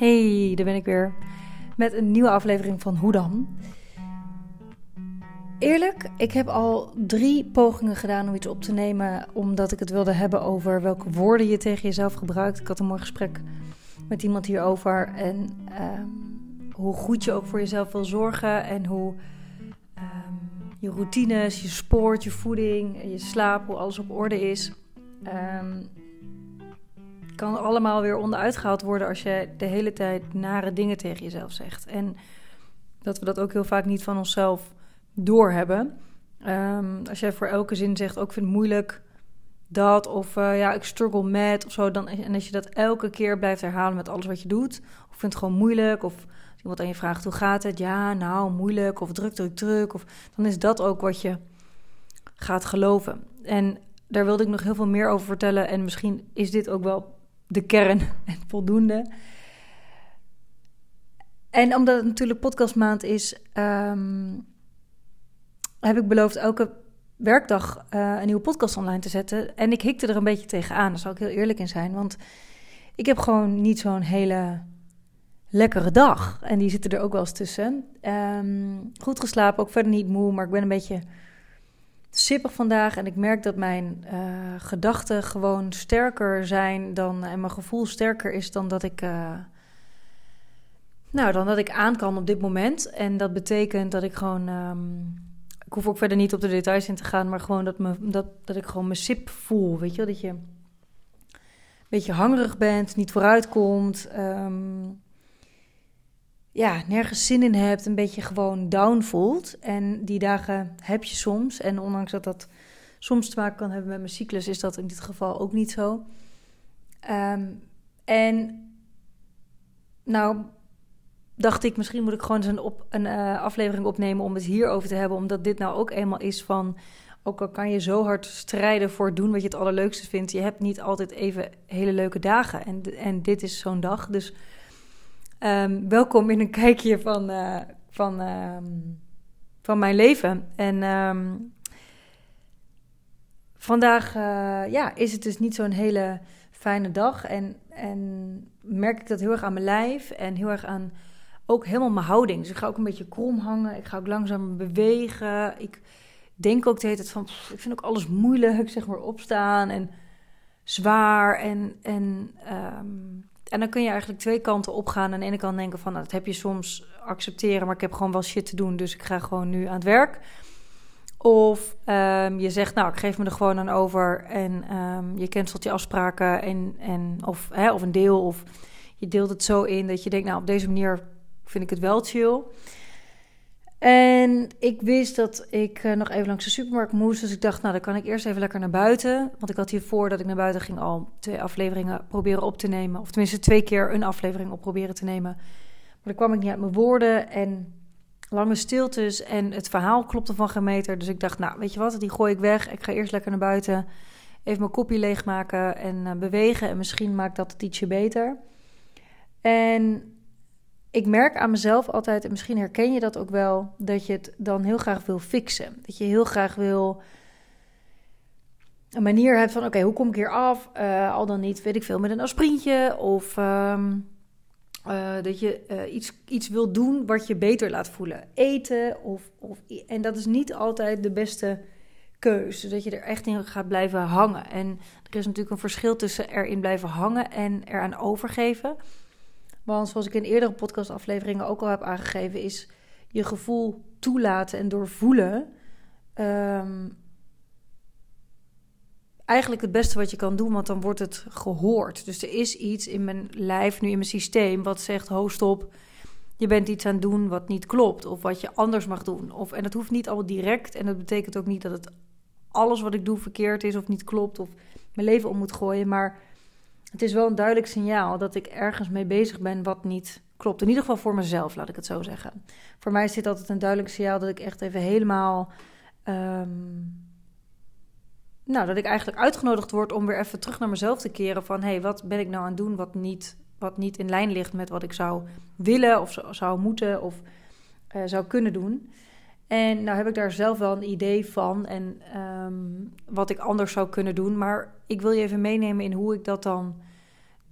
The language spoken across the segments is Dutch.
Hey, daar ben ik weer met een nieuwe aflevering van Hoe dan? Eerlijk, ik heb al drie pogingen gedaan om iets op te nemen, omdat ik het wilde hebben over welke woorden je tegen jezelf gebruikt. Ik had een mooi gesprek met iemand hierover en ehm, hoe goed je ook voor jezelf wil zorgen en hoe ehm, je routines, je sport, je voeding, je slaap, hoe alles op orde is. Um, kan allemaal weer onderuit gehaald worden als je de hele tijd nare dingen tegen jezelf zegt. En dat we dat ook heel vaak niet van onszelf doorhebben. Um, als jij voor elke zin zegt, ook vind het moeilijk dat, of uh, ja, ik struggle met, of zo. Dan, en als je dat elke keer blijft herhalen met alles wat je doet, of vindt het gewoon moeilijk, of iemand aan je vraagt hoe gaat het, ja, nou, moeilijk, of druk, druk, druk, of dan is dat ook wat je gaat geloven. En daar wilde ik nog heel veel meer over vertellen. En misschien is dit ook wel de kern en voldoende. En omdat het natuurlijk podcastmaand is, um, heb ik beloofd elke werkdag uh, een nieuwe podcast online te zetten. En ik hikte er een beetje tegenaan, daar zal ik heel eerlijk in zijn. Want ik heb gewoon niet zo'n hele lekkere dag. En die zitten er ook wel eens tussen. Um, goed geslapen, ook verder niet moe, maar ik ben een beetje sippig vandaag en ik merk dat mijn uh, gedachten gewoon sterker zijn dan en mijn gevoel sterker is dan dat ik. Uh, nou, dan dat ik aan kan op dit moment. En dat betekent dat ik gewoon. Um, ik hoef ook verder niet op de details in te gaan, maar gewoon dat, me, dat, dat ik gewoon mijn sip voel. Weet je? Dat je een beetje hangerig bent, niet vooruitkomt. Um, ja, nergens zin in hebt, een beetje gewoon down voelt. En die dagen heb je soms. En ondanks dat dat soms te maken kan hebben met mijn cyclus, is dat in dit geval ook niet zo. Um, en nou dacht ik, misschien moet ik gewoon een, op, een uh, aflevering opnemen om het hierover te hebben. Omdat dit nou ook eenmaal is van, ook al kan je zo hard strijden voor doen wat je het allerleukste vindt. Je hebt niet altijd even hele leuke dagen. En, en dit is zo'n dag, dus... Um, welkom in een kijkje van, uh, van, um, van mijn leven. En um, vandaag uh, ja, is het dus niet zo'n hele fijne dag. En, en merk ik dat heel erg aan mijn lijf en heel erg aan ook helemaal mijn houding. Dus ik ga ook een beetje krom hangen. Ik ga ook langzaam bewegen. Ik denk ook de hele tijd van, ik vind ook alles moeilijk, zeg maar, opstaan en zwaar. En, en en dan kun je eigenlijk twee kanten opgaan. Aan de ene kant denken van, nou, dat heb je soms accepteren, maar ik heb gewoon wel shit te doen, dus ik ga gewoon nu aan het werk. Of um, je zegt, nou, ik geef me er gewoon aan over en um, je cancelt je afspraken en, en, of, hè, of een deel. Of je deelt het zo in dat je denkt, nou, op deze manier vind ik het wel chill. En ik wist dat ik uh, nog even langs de supermarkt moest. Dus ik dacht, nou, dan kan ik eerst even lekker naar buiten. Want ik had hiervoor dat ik naar buiten ging al twee afleveringen proberen op te nemen. Of tenminste twee keer een aflevering op proberen te nemen. Maar dan kwam ik niet uit mijn woorden en lange stiltes. En het verhaal klopte van geen meter. Dus ik dacht, nou, weet je wat, die gooi ik weg. Ik ga eerst lekker naar buiten. Even mijn kopje leegmaken en uh, bewegen. En misschien maakt dat het ietsje beter. En ik merk aan mezelf altijd, en misschien herken je dat ook wel, dat je het dan heel graag wil fixen. Dat je heel graag wil een manier hebt van: oké, hoe kom ik hier af? Uh, al dan niet, weet ik veel, met een aspirintje. Of um, uh, dat je uh, iets, iets wil doen wat je beter laat voelen. Eten. Of, of, en dat is niet altijd de beste keuze. Dat je er echt in gaat blijven hangen. En er is natuurlijk een verschil tussen erin blijven hangen en eraan overgeven. Want zoals ik in eerdere podcastafleveringen ook al heb aangegeven, is je gevoel toelaten en doorvoelen. Um, eigenlijk het beste wat je kan doen, want dan wordt het gehoord. Dus er is iets in mijn lijf, nu in mijn systeem, wat zegt: ho, stop. Je bent iets aan het doen wat niet klopt, of wat je anders mag doen. Of, en dat hoeft niet allemaal direct. En dat betekent ook niet dat het alles wat ik doe verkeerd is of niet klopt, of mijn leven om moet gooien. Maar het is wel een duidelijk signaal dat ik ergens mee bezig ben wat niet klopt. In ieder geval voor mezelf, laat ik het zo zeggen. Voor mij is dit altijd een duidelijk signaal dat ik echt even helemaal. Um, nou, dat ik eigenlijk uitgenodigd word om weer even terug naar mezelf te keren. Van hé, hey, wat ben ik nou aan het doen wat niet, wat niet in lijn ligt met wat ik zou willen of zou moeten of uh, zou kunnen doen. En nou heb ik daar zelf wel een idee van en um, wat ik anders zou kunnen doen. Maar ik wil je even meenemen in hoe ik dat dan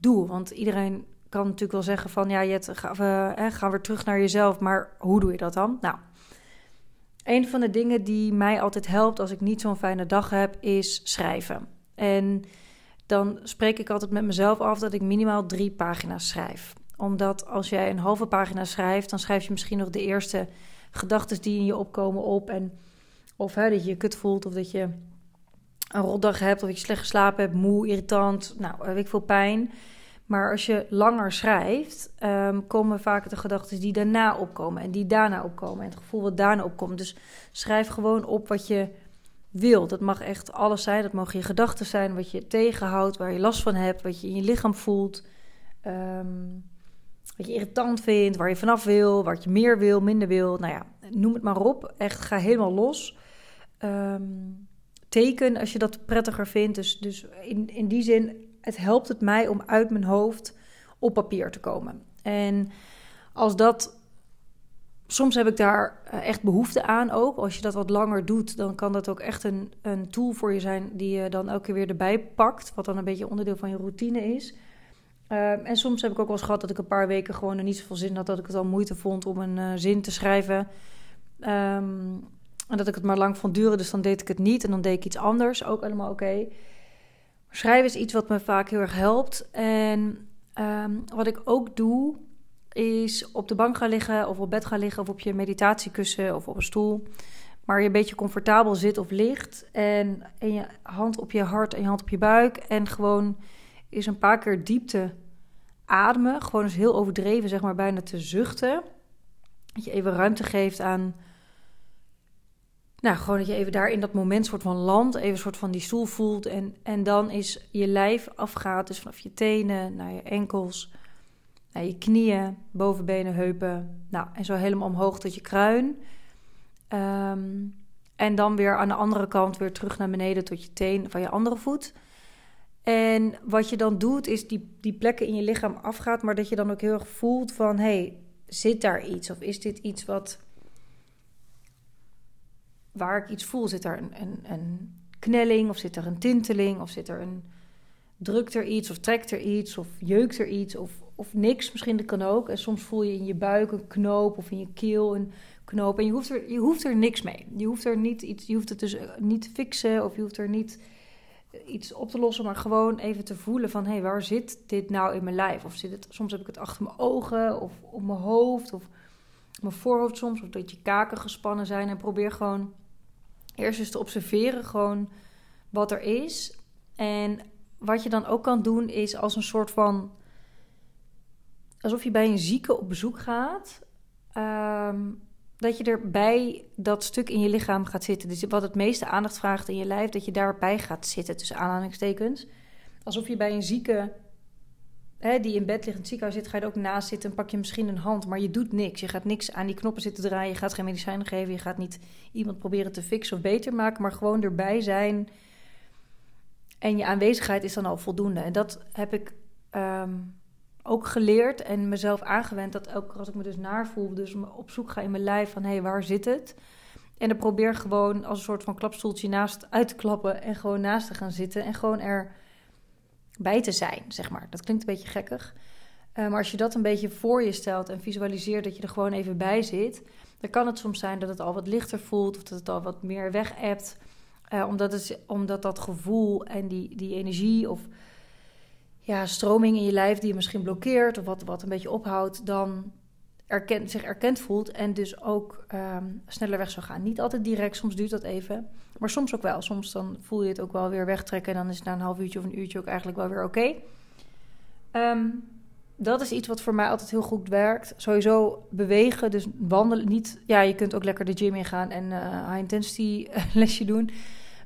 doe. Want iedereen kan natuurlijk wel zeggen van... ja, Jet, ga, uh, ga weer terug naar jezelf. Maar hoe doe je dat dan? Nou, een van de dingen die mij altijd helpt... als ik niet zo'n fijne dag heb, is schrijven. En dan spreek ik altijd met mezelf af dat ik minimaal drie pagina's schrijf. Omdat als jij een halve pagina schrijft... dan schrijf je misschien nog de eerste gedachten die in je opkomen op... en of hè, dat je je kut voelt of dat je een rotdag hebt... of dat je slecht geslapen hebt, moe, irritant, nou, heb ik veel pijn... Maar als je langer schrijft, um, komen vaak de gedachten die daarna opkomen en die daarna opkomen en het gevoel wat daarna opkomt. Dus schrijf gewoon op wat je wil. Dat mag echt alles zijn. Dat mogen je gedachten zijn, wat je tegenhoudt, waar je last van hebt, wat je in je lichaam voelt. Um, wat je irritant vindt, waar je vanaf wil, wat je meer wil, minder wil. Nou ja, noem het maar op. Echt, ga helemaal los. Um, teken als je dat prettiger vindt. Dus, dus in, in die zin het helpt het mij om uit mijn hoofd op papier te komen. En als dat. Soms heb ik daar eh, echt behoefte aan ook. Als je dat wat langer doet, dan kan dat ook echt een, een tool voor je zijn die je dan elke keer weer erbij pakt. Wat dan een beetje onderdeel van je routine is. Ehm, en soms heb ik ook wel eens gehad dat ik een paar weken gewoon er niet zoveel zin had. Dat ik het al moeite vond om een uh, zin te schrijven. Ehm, en dat ik het maar lang vond duren, dus dan deed ik het niet. En dan deed ik iets anders, ook allemaal oké. Schrijven is iets wat me vaak heel erg helpt. En ehm, wat ik ook doe, is op de bank gaan liggen of op bed gaan liggen of op je meditatiekussen of op een stoel. Maar je een beetje comfortabel zit of ligt. En, en je hand op je hart en je hand op je buik. En gewoon eens een paar keer diepte ademen. Gewoon eens heel overdreven, zeg maar, bijna te zuchten. Dat je even ruimte geeft aan nou, gewoon dat je even daar in dat moment soort van land, even soort van die stoel voelt. En, en dan is je lijf afgaat, dus vanaf je tenen naar je enkels, naar je knieën, bovenbenen, heupen. Nou, en zo helemaal omhoog tot je kruin. Ehm, en dan weer aan de andere kant weer terug naar beneden tot je teen van je andere voet. En wat je dan doet, is die, die plekken in je lichaam afgaat, maar dat je dan ook heel erg voelt van, hey, zit daar iets? Of is dit iets wat waar ik iets voel. Zit er een, een, een knelling of zit er een tinteling of zit er een... Drukt er iets of trekt er iets of jeukt er iets of, of niks. Misschien dat kan ook. En soms voel je in je buik een knoop of in je keel een knoop. En je hoeft er, je hoeft er niks mee. Je hoeft er niet iets, je hoeft het dus eh, niet te fixen of je hoeft er niet iets op te lossen, maar gewoon even te voelen van hé, hey, waar zit dit nou in mijn lijf? Of zit het, soms heb ik het achter mijn ogen of op mijn hoofd of mijn voorhoofd soms, of dat je kaken gespannen zijn. En probeer gewoon eerst eens te observeren gewoon wat er is. En wat je dan ook kan doen is als een soort van... Alsof je bij een zieke op bezoek gaat. Ehm, dat je er bij dat stuk in je lichaam gaat zitten. Dus wat het meeste aandacht vraagt in je lijf, dat je daarbij gaat zitten, tussen aanhalingstekens. Alsof je bij een zieke hè, die in bed ligt in het ziekenhuis zit, ga je er ook naast zitten en pak je misschien een hand. Maar je doet niks. Je gaat niks aan die knoppen zitten draaien. Je gaat geen medicijnen geven. Je gaat niet iemand proberen te fixen of beter maken. Maar gewoon erbij zijn. En je aanwezigheid is dan al voldoende. En dat heb ik ehm, ook geleerd en mezelf aangewend. Dat elke keer als ik me dus naar voel, dus op zoek ga in mijn lijf van hé, hey, waar zit het? En dan probeer gewoon als een soort van klapstoeltje naast uit te klappen en gewoon naast te gaan zitten. En gewoon er bij te zijn, zeg maar. Dat klinkt een beetje gekkig. Uh, maar als je dat een beetje voor je stelt en visualiseert dat je er gewoon even bij zit, dan kan het soms zijn dat het al wat lichter voelt of dat het al wat meer weg hebt. Uh, omdat, het, omdat dat gevoel en die, die energie of ja, stroming in je lijf die je misschien blokkeert of wat, wat een beetje ophoudt, dan erkent, zich erkend voelt en dus ook um, sneller weg zou gaan. Niet altijd direct, soms duurt dat even. Maar soms ook wel. Soms dan voel je het ook wel weer wegtrekken. En dan is het na een half uurtje of een uurtje ook eigenlijk wel weer oké. Ehm, dat is iets wat voor mij altijd heel goed werkt. Sowieso bewegen, dus wandelen. Niet, ja, je kunt ook lekker de gym ingaan en uh, high intensity lesje doen.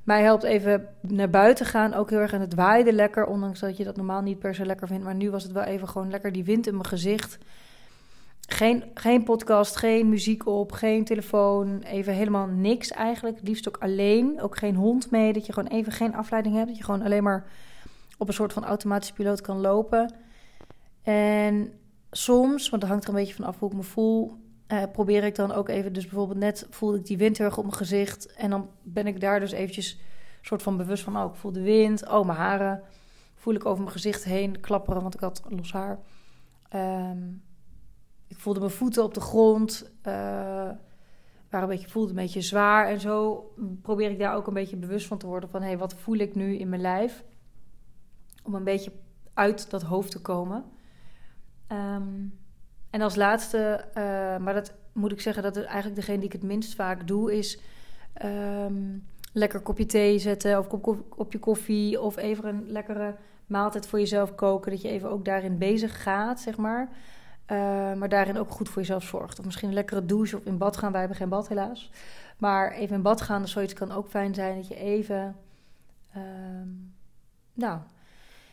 Mij helpt even naar buiten gaan ook heel erg. En het waaide lekker, ondanks dat je dat normaal niet per se lekker vindt. Maar nu was het wel even gewoon lekker die wind in mijn gezicht. Geen, geen podcast, geen muziek op, geen telefoon, even helemaal niks eigenlijk. Liefst ook alleen, ook geen hond mee, dat je gewoon even geen afleiding hebt. Dat je gewoon alleen maar op een soort van automatische piloot kan lopen. En soms, want dat hangt er een beetje van af hoe ik me voel, eh, probeer ik dan ook even, dus bijvoorbeeld net voelde ik die wind erg op mijn gezicht. En dan ben ik daar dus eventjes soort van bewust van, oh ik voel de wind, oh mijn haren voel ik over mijn gezicht heen klapperen, want ik had los haar. Ehm, ik voelde mijn voeten op de grond. Uh, waren een beetje, voelde een beetje zwaar. En zo probeer ik daar ook een beetje bewust van te worden. Van hé, hey, wat voel ik nu in mijn lijf? Om een beetje uit dat hoofd te komen. Ehm, en als laatste, uh, maar dat moet ik zeggen, dat is eigenlijk degene die ik het minst vaak doe, is um, lekker kopje thee zetten of kop, kopje koffie of even een lekkere maaltijd voor jezelf koken. Dat je even ook daarin bezig gaat, zeg maar. Uh, maar daarin ook goed voor jezelf zorgt. Of misschien een lekkere douche of in bad gaan. Wij hebben geen bad helaas. Maar even in bad gaan, zoiets kan ook fijn zijn. Dat je even, uh, nou,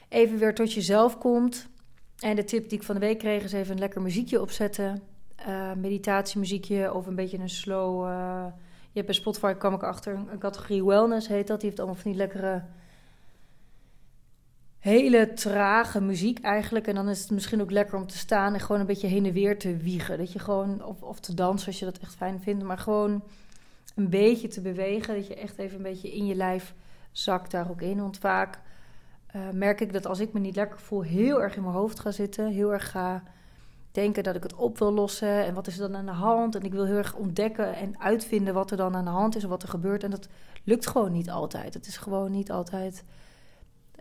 even weer tot jezelf komt. En de tip die ik van de week kreeg is even een lekker muziekje opzetten. Uh, meditatiemuziekje of een beetje een slow... Uh, je hebt bij Spotify, kwam ik achter, een categorie wellness heet dat. Die heeft allemaal van die lekkere... Hele trage muziek eigenlijk. En dan is het misschien ook lekker om te staan en gewoon een beetje heen en weer te wiegen. Dat je gewoon, of, of te dansen als je dat echt fijn vindt. Maar gewoon een beetje te bewegen. Dat je echt even een beetje in je lijf zakt daar ook in. Want vaak uh, merk ik dat als ik me niet lekker voel, heel erg in mijn hoofd ga zitten. Heel erg ga denken dat ik het op wil lossen. En wat is er dan aan de hand? En ik wil heel erg ontdekken en uitvinden wat er dan aan de hand is en wat er gebeurt. En dat lukt gewoon niet altijd. Het is gewoon niet altijd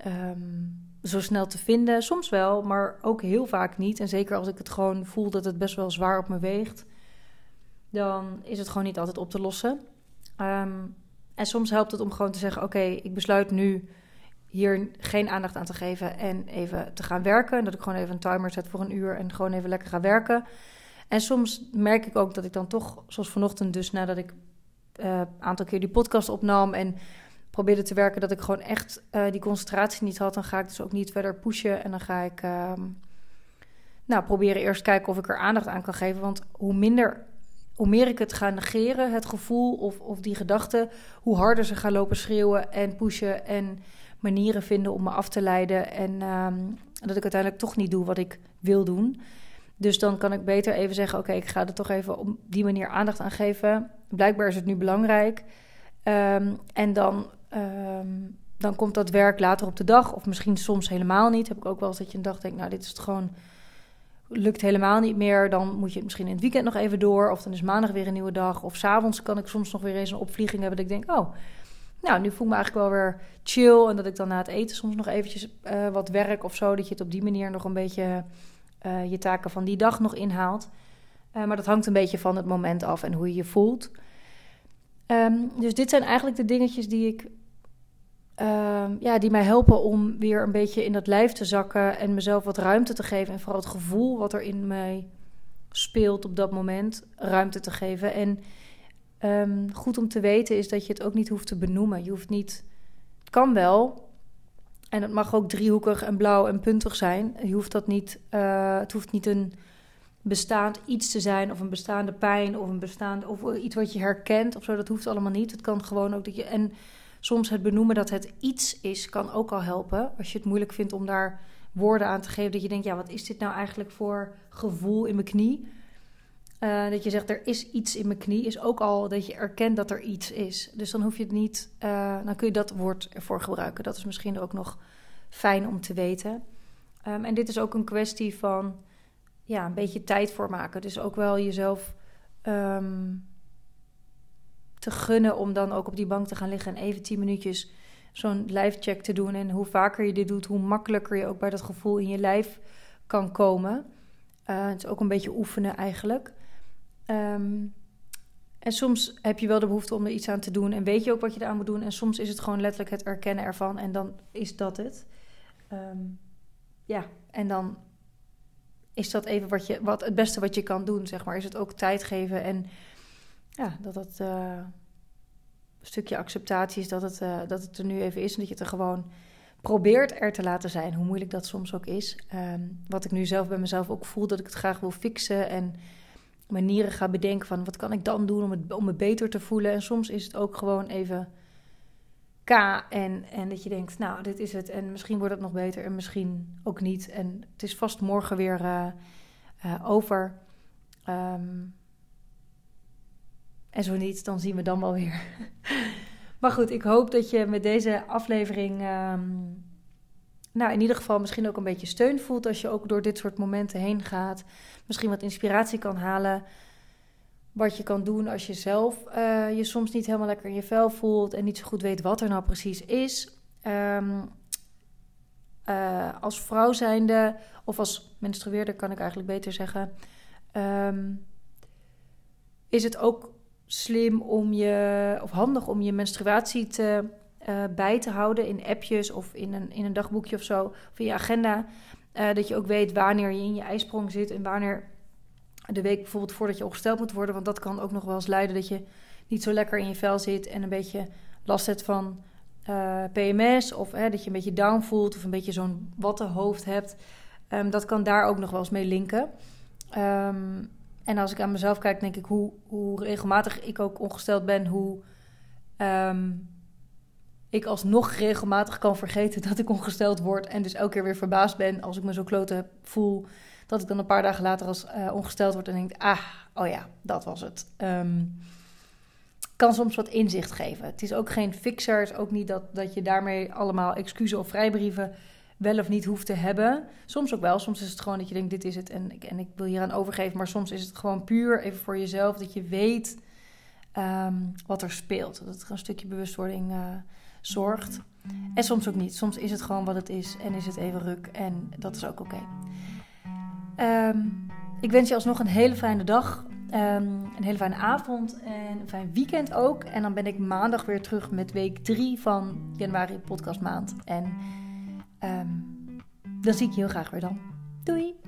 um, zo snel te vinden. Soms wel, maar ook heel vaak niet. En zeker als ik het gewoon voel dat het best wel zwaar op me weegt, dan is het gewoon niet altijd op te lossen. Um, en soms helpt het om gewoon te zeggen: Oké, ik besluit nu hier geen aandacht aan te geven en even te gaan werken. Dat ik gewoon even een timer zet voor een uur en gewoon even lekker ga werken. En soms merk ik ook dat ik dan toch, zoals vanochtend dus, nadat ik een uh, aantal keer die podcast opnam en probeerde te werken, dat ik gewoon echt uh, die concentratie niet had. Dan ga ik dus ook niet verder pushen en dan ga ik uh, nou, proberen eerst kijken of ik er aandacht aan kan geven. Want hoe minder hoe meer ik het ga negeren, het gevoel of, of die gedachte, hoe harder ze gaan lopen schreeuwen en pushen en manieren vinden om me af te leiden. En um, dat ik uiteindelijk toch niet doe wat ik wil doen. Dus dan kan ik beter even zeggen: Oké, ik ga er toch even op die manier aandacht aan geven. Blijkbaar is het nu belangrijk. Um, en dan, um, dan komt dat werk later op de dag, of misschien soms helemaal niet. Heb ik ook wel eens dat je een dag denkt: Nou, dit is het gewoon. Lukt helemaal niet meer. Dan moet je het misschien in het weekend nog even door. Of dan is maandag weer een nieuwe dag. Of s'avonds kan ik soms nog weer eens een opvlieging hebben. Dat ik denk: Oh, nou, nu voel ik me eigenlijk wel weer chill. En dat ik dan na het eten soms nog eventjes uh, wat werk of zo. Dat je het op die manier nog een beetje uh, je taken van die dag nog inhaalt. Uh, maar dat hangt een beetje van het moment af en hoe je je voelt. Um, dus dit zijn eigenlijk de dingetjes die ik. Um, ja, die mij helpen om weer een beetje in dat lijf te zakken en mezelf wat ruimte te geven. En vooral het gevoel wat er in mij speelt op dat moment, ruimte te geven. En um, goed om te weten is dat je het ook niet hoeft te benoemen. Je hoeft niet. Het kan wel. En het mag ook driehoekig en blauw en puntig zijn. Je hoeft dat niet. Uh, het hoeft niet een bestaand iets te zijn, of een bestaande pijn, of een bestaand. of iets wat je herkent of zo. Dat hoeft allemaal niet. Het kan gewoon ook dat je. En soms het benoemen dat het iets is, kan ook al helpen. Als je het moeilijk vindt om daar woorden aan te geven. Dat je denkt, ja, wat is dit nou eigenlijk voor gevoel in mijn knie? Uh, dat je zegt, er is iets in mijn knie, is ook al dat je erkent dat er iets is. Dus dan hoef je het niet, uh, dan kun je dat woord ervoor gebruiken. Dat is misschien ook nog fijn om te weten. Um, en dit is ook een kwestie van, ja, een beetje tijd voor maken. Dus ook wel jezelf um, te gunnen om dan ook op die bank te gaan liggen en even tien minuutjes zo'n lijfcheck te doen. En hoe vaker je dit doet, hoe makkelijker je ook bij dat gevoel in je lijf kan komen. Uh, het is ook een beetje oefenen eigenlijk. Um, en soms heb je wel de behoefte om er iets aan te doen en weet je ook wat je eraan moet doen. En soms is het gewoon letterlijk het erkennen ervan en dan is dat het. Um, ja, en dan is dat even wat, je, wat het beste wat je kan doen, zeg maar. Is het ook tijd geven en ja, dat het uh, een stukje acceptatie is dat het, uh, dat het er nu even is en dat je het er gewoon probeert er te laten zijn, hoe moeilijk dat soms ook is. Um, wat ik nu zelf bij mezelf ook voel, dat ik het graag wil fixen en manieren ga bedenken van wat kan ik dan doen om, het, om me beter te voelen. En soms is het ook gewoon even K en, en dat je denkt, nou, dit is het. En misschien wordt het nog beter en misschien ook niet. En het is vast morgen weer uh, uh, over. Um, en zo niet, dan zien we dan wel weer. maar goed, ik hoop dat je met deze aflevering... Um, nou, in ieder geval misschien ook een beetje steun voelt als je ook door dit soort momenten heen gaat. Misschien wat inspiratie kan halen. Wat je kan doen als je zelf uh, je soms niet helemaal lekker in je vel voelt en niet zo goed weet wat er nou precies is. Um, uh, als vrouw zijnde, of als menstrueerder kan ik eigenlijk beter zeggen, um, is het ook slim om je, of handig om je menstruatie te, uh, bij te houden in appjes of in een, in een dagboekje of zo, of in je agenda. Uh, dat je ook weet wanneer je in je ijsprong zit en wanneer de week bijvoorbeeld voordat je opgesteld moet worden. Want dat kan ook nog wel eens leiden dat je niet zo lekker in je vel zit en een beetje last hebt van eh, PMS of hè, dat je een beetje down voelt of een beetje zo'n wattenhoofd hebt. Um, dat kan daar ook nog wel eens mee linken. Um, en als ik aan mezelf kijk, denk ik hoe, hoe regelmatig ik ook ongesteld ben, hoe um, ik alsnog regelmatig kan vergeten dat ik ongesteld word. En dus elke keer weer verbaasd ben als ik me zo klote voel. Dat ik dan een paar dagen later als uh, ongesteld word en denk, ah, oh ja, dat was het. Um, kan soms wat inzicht geven. Het is ook geen fixer. Het is ook niet dat, dat je daarmee allemaal excuses of vrijbrieven wel of niet hoeft te hebben. Soms ook wel. Soms is het gewoon dat je denkt, dit is het en ik, en ik wil hier aan overgeven. Maar soms is het gewoon puur even voor jezelf dat je weet um, wat er speelt. Dat het een stukje bewustwording uh, zorgt. En soms ook niet. Soms is het gewoon wat het is en is het even ruk en dat is ook oké. Um, ik wens je alsnog een hele fijne dag. Um, een hele fijne avond en een fijn weekend ook. En dan ben ik maandag weer terug met week 3 van januari podcastmaand. En um, dan zie ik je heel graag weer dan.